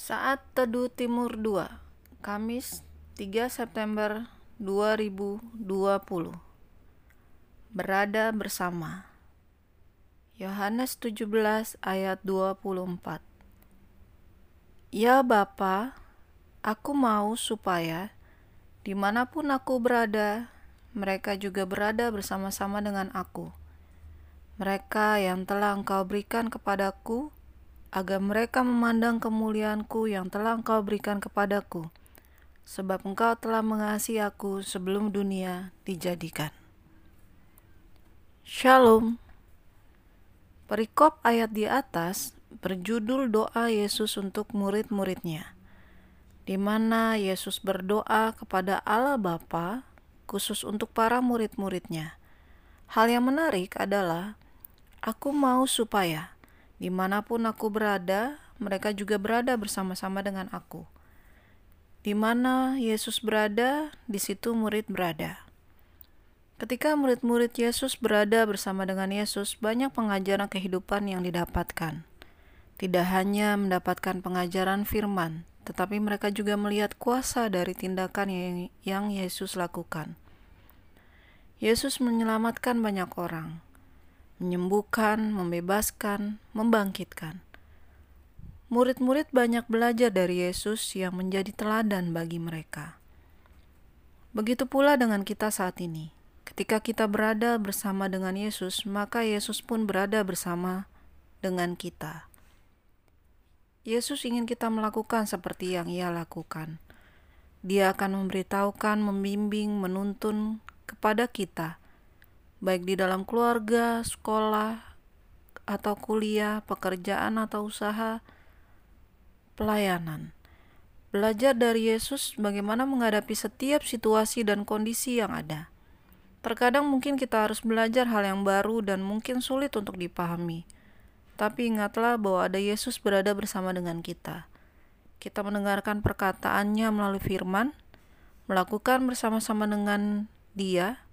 Saat Teduh Timur 2, Kamis 3 September 2020. Berada bersama. Yohanes 17 ayat 24. Ya Bapa, aku mau supaya di mana pun aku berada, mereka juga berada bersama-sama dengan aku. Mereka yang telah engkau berikan kepadaku, agar mereka memandang kemuliaanku yang telah engkau berikan kepadaku, sebab engkau telah mengasihi aku sebelum dunia dijadikan. Shalom. Perikop ayat di atas berjudul doa Yesus untuk murid-muridnya, di mana Yesus berdoa kepada Allah Bapa khusus untuk para murid-muridnya. Hal yang menarik adalah, aku mau supaya di mana pun aku berada, mereka juga berada bersama-sama dengan aku. Di mana Yesus berada, di situ murid berada. Ketika murid-murid Yesus berada bersama dengan Yesus, banyak pengajaran kehidupan yang didapatkan. Tidak hanya mendapatkan pengajaran firman, tetapi mereka juga melihat kuasa dari tindakan yang, Yesus lakukan. Yesus menyelamatkan banyak orang, menyembuhkan, membebaskan, membangkitkan. Murid-murid banyak belajar dari Yesus yang menjadi teladan bagi mereka. Begitu pula dengan kita saat ini. Ketika kita berada bersama dengan Yesus, maka Yesus pun berada bersama dengan kita. Yesus ingin kita melakukan seperti yang Ia lakukan. Dia akan memberitahukan, membimbing, menuntun kepada kita, baik di dalam keluarga, sekolah, atau kuliah, pekerjaan, atau usaha, pelayanan. Belajar dari Yesus bagaimana menghadapi setiap situasi dan kondisi yang ada. Terkadang mungkin kita harus belajar hal yang baru dan mungkin sulit untuk dipahami. Tapi ingatlah bahwa ada Yesus berada bersama dengan kita. Kita mendengarkan perkataannya melalui firman, melakukan bersama-sama dengan dia,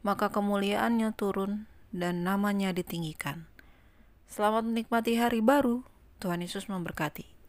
maka kemuliaannya turun dan namanya ditinggikan. Selamat menikmati hari baru. Tuhan Yesus memberkati.